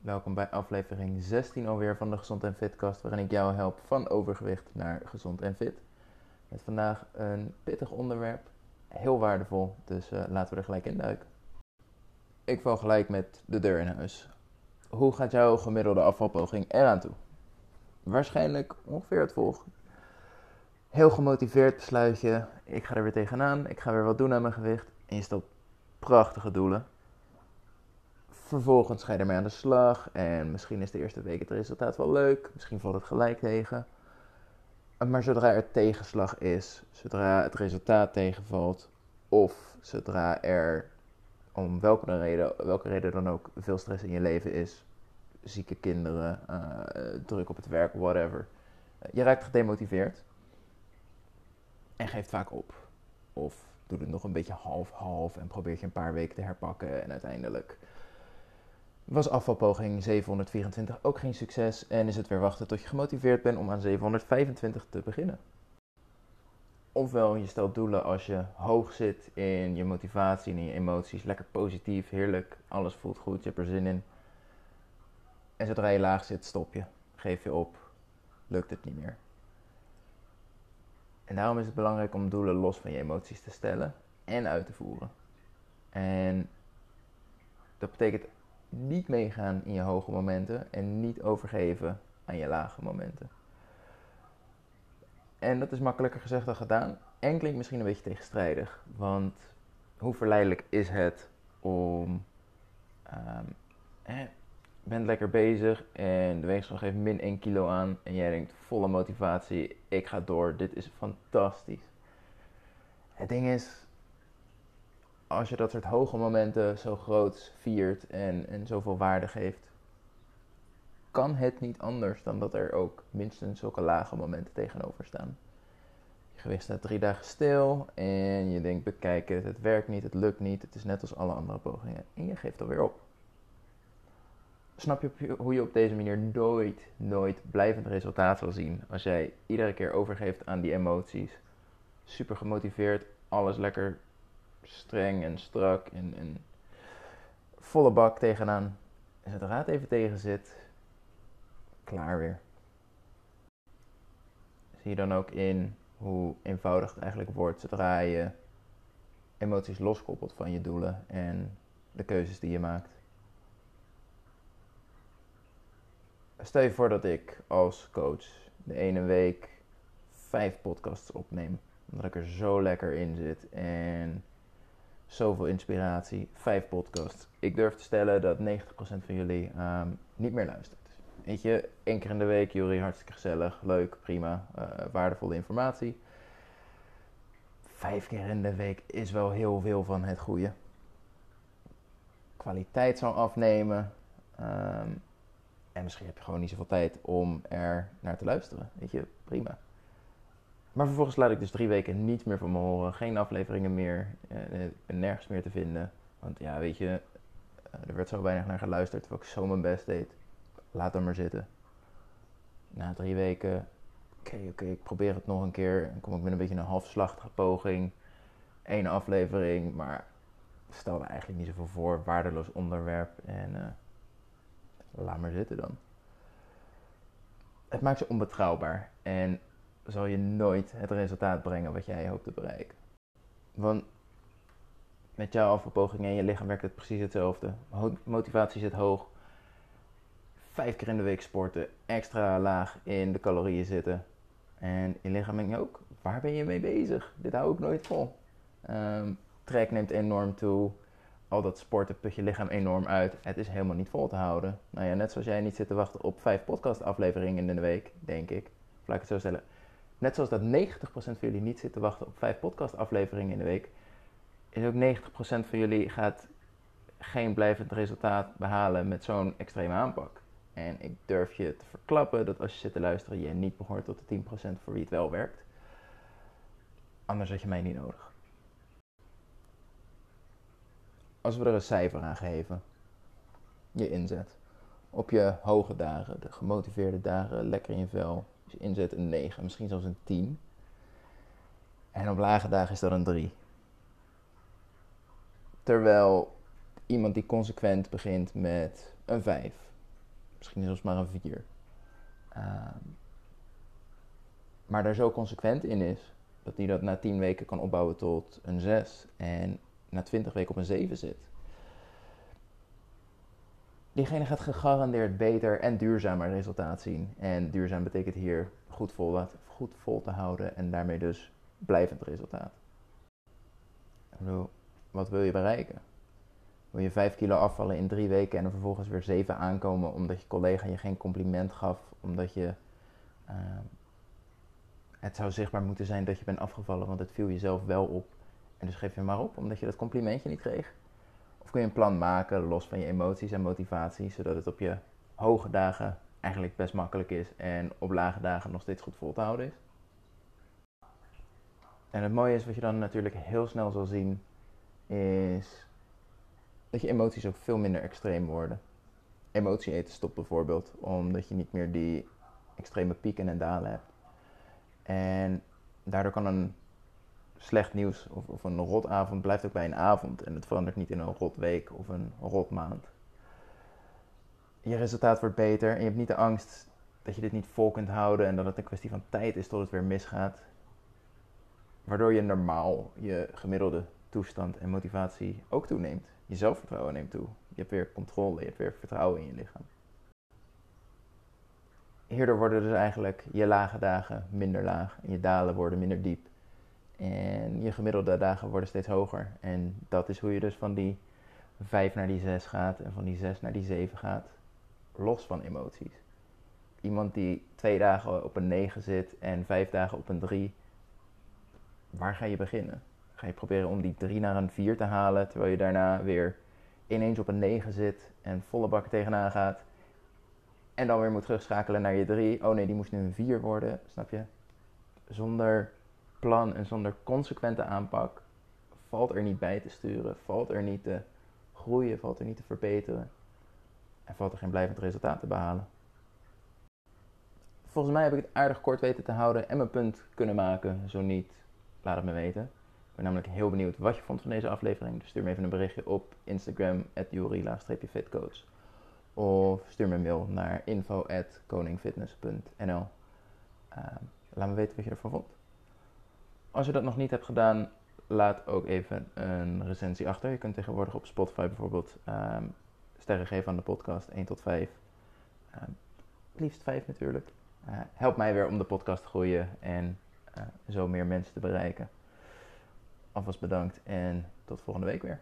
Welkom bij aflevering 16 alweer van de Gezond en Fitcast, waarin ik jou help van overgewicht naar gezond en fit. Met vandaag een pittig onderwerp, heel waardevol, dus uh, laten we er gelijk in duiken. Ik val gelijk met de deur in huis. Hoe gaat jouw gemiddelde afvalpoging eraan toe? Waarschijnlijk ongeveer het volgende. Heel gemotiveerd besluit je, ik ga er weer tegenaan, ik ga weer wat doen aan mijn gewicht. En je stelt prachtige doelen Vervolgens ga je ermee aan de slag en misschien is de eerste week het resultaat wel leuk, misschien valt het gelijk tegen. Maar zodra er tegenslag is, zodra het resultaat tegenvalt, of zodra er om welke reden, welke reden dan ook veel stress in je leven is, zieke kinderen, uh, druk op het werk, whatever, je raakt gedemotiveerd en geeft vaak op. Of doet het nog een beetje half-half en probeert je een paar weken te herpakken en uiteindelijk was afvalpoging 724 ook geen succes en is het weer wachten tot je gemotiveerd bent om aan 725 te beginnen. Ofwel, je stelt doelen als je hoog zit in je motivatie en in je emoties, lekker positief, heerlijk, alles voelt goed, je hebt er zin in. En zodra je laag zit, stop je, geef je op, lukt het niet meer. En daarom is het belangrijk om doelen los van je emoties te stellen en uit te voeren. En dat betekent niet meegaan in je hoge momenten en niet overgeven aan je lage momenten. En dat is makkelijker gezegd dan gedaan. En klinkt misschien een beetje tegenstrijdig. Want hoe verleidelijk is het om. Um, bent lekker bezig en de weegschaal geeft min 1 kilo aan. En jij denkt volle motivatie: ik ga door, dit is fantastisch. Het ding is, als je dat soort hoge momenten zo groot viert en, en zoveel waarde geeft, kan het niet anders dan dat er ook minstens zulke lage momenten tegenover staan. Je gewicht staat drie dagen stil en je denkt bekijk het, het werkt niet, het lukt niet, het is net als alle andere pogingen en je geeft alweer op. Snap je hoe je op deze manier nooit, nooit blijvend resultaat zal zien als jij iedere keer overgeeft aan die emoties? Super gemotiveerd, alles lekker streng en strak en, volle bak tegenaan. En zodra het even tegen zit, klaar weer. Zie je dan ook in hoe eenvoudig het eigenlijk wordt zodra je emoties loskoppelt van je doelen en de keuzes die je maakt. Stel je voor dat ik als coach de ene week vijf podcasts opneem. Omdat ik er zo lekker in zit en zoveel inspiratie, vijf podcasts. Ik durf te stellen dat 90% van jullie ehm, niet meer luistert. Weet je, één keer in de week, Jury, hartstikke gezellig, leuk, prima, uh, waardevolle informatie. Vijf keer in de week is wel heel veel van het goede. Kwaliteit zal afnemen. Ehm, en misschien heb je gewoon niet zoveel tijd om er naar te luisteren. Weet je, prima. Maar vervolgens laat ik dus drie weken niets meer van me horen. Geen afleveringen meer. Uh, nergens meer te vinden. Want ja, weet je, eh, er werd zo weinig naar geluisterd terwijl ik zo mijn best deed. Laat hem maar zitten. Na drie weken, oké, oké, ik probeer het nog een keer. Dan kom ik met een beetje een halfslachtige poging. Eén aflevering, maar stelde eigenlijk niet zoveel voor. Waardeloos onderwerp. En uh, laat maar zitten dan. Het maakt je onbetrouwbaar. En zal je nooit het resultaat brengen wat jij hoopt te bereiken. Want met jouw afvalpoging en je lichaam werkt het precies hetzelfde. Motivatie zit hoog. Vijf keer in de week sporten, extra laag in de calorieën zitten. En je lichaam denkt ook, waar ben je mee bezig? Dit hou ik nooit vol. Um, trek neemt enorm toe. Al dat sporten put je lichaam enorm uit. Het is helemaal niet vol te houden. Nou ja, net zoals jij niet zit te wachten op vijf podcastafleveringen in de week, denk ik. Of laat ik het zo stellen. Net zoals dat 90% van jullie niet zit te wachten op vijf podcastafleveringen in de week, is ook 90% van jullie gaat geen blijvend resultaat behalen met zo'n extreme aanpak. En ik durf je te verklappen dat als je zit te luisteren, je niet behoort tot de 10% voor wie het wel werkt. Anders had je mij niet nodig. Als we er een cijfer aan geven, je inzet. Op je hoge dagen, de gemotiveerde dagen, lekker in je vel, je inzet een 9, misschien zelfs een 10. En op lage dagen is dat een 3. Terwijl iemand die consequent begint met een 5, misschien zelfs maar een 4. Ehm, maar daar zo consequent in is dat hij dat na 10 weken kan opbouwen tot een 6 en na 20 weken op een 7 zit. Diegene gaat gegarandeerd beter en duurzamer resultaat zien. En duurzaam betekent hier goed vol, goed vol te houden en daarmee dus blijvend resultaat. wat wil je bereiken? Wil je 5 kilo afvallen in 3 weken en er vervolgens weer 7 aankomen omdat je collega je geen compliment gaf, omdat je uh, het zou zichtbaar moeten zijn dat je bent afgevallen, want het viel jezelf wel op. En dus geef je maar op, omdat je dat complimentje niet kreeg. Of kun je een plan maken, los van je emoties en motivatie, zodat het op je hoge dagen eigenlijk best makkelijk is en op lage dagen nog steeds goed vol te houden is. En het mooie is, wat je dan natuurlijk heel snel zal zien, is dat je emoties ook veel minder extreem worden. Emotie eten stopt bijvoorbeeld, omdat je niet meer die extreme pieken en dalen hebt. En daardoor kan een slecht nieuws of, of een rotavond blijft ook bij een avond. En het verandert niet in een rot week of een rot maand. Je resultaat wordt beter en je hebt niet de angst dat je dit niet vol kunt houden en dat het een kwestie van tijd is tot het weer misgaat. Waardoor je normaal je gemiddelde toestand en motivatie ook toeneemt. Je zelfvertrouwen neemt toe. Je hebt weer controle, je hebt weer vertrouwen in je lichaam hierdoor worden dus eigenlijk je lage dagen minder laag en je dalen worden minder diep. En je gemiddelde dagen worden steeds hoger. En dat is hoe je dus van die 5 naar die 6 gaat en van die 6 naar die 7 gaat. Los van emoties. Iemand die twee dagen op een 9 zit en vijf dagen op een 3. Waar ga je beginnen? Ga je proberen om die 3 naar een 4 te halen, terwijl je daarna weer ineens op een 9 zit en volle bak tegenaan gaat. En dan weer moet terugschakelen naar je 3. Oh nee, die moest nu een 4 worden, snap je? Zonder plan en zonder consequente aanpak valt er niet bij te sturen, valt er niet te groeien, valt er niet te verbeteren en valt er geen blijvend resultaat te behalen. Volgens mij heb ik het aardig kort weten te houden en mijn punt kunnen maken. Zo niet, laat het me weten. Ik ben namelijk heel benieuwd wat je vond van deze aflevering. Dus stuur me even een berichtje op Instagram, fitcoach Of stuur me een mail naar info.koningfitness.nl uh, Laat me weten wat je ervan vond. Als je dat nog niet hebt gedaan, laat ook even een recensie achter. Je kunt tegenwoordig op Spotify bijvoorbeeld um, sterren geven aan de podcast, 1 tot 5. Um, ehm, liefst 5 natuurlijk. Uh, help mij weer om de podcast te groeien en uh, zo meer mensen te bereiken. Alvast bedankt en tot volgende week weer.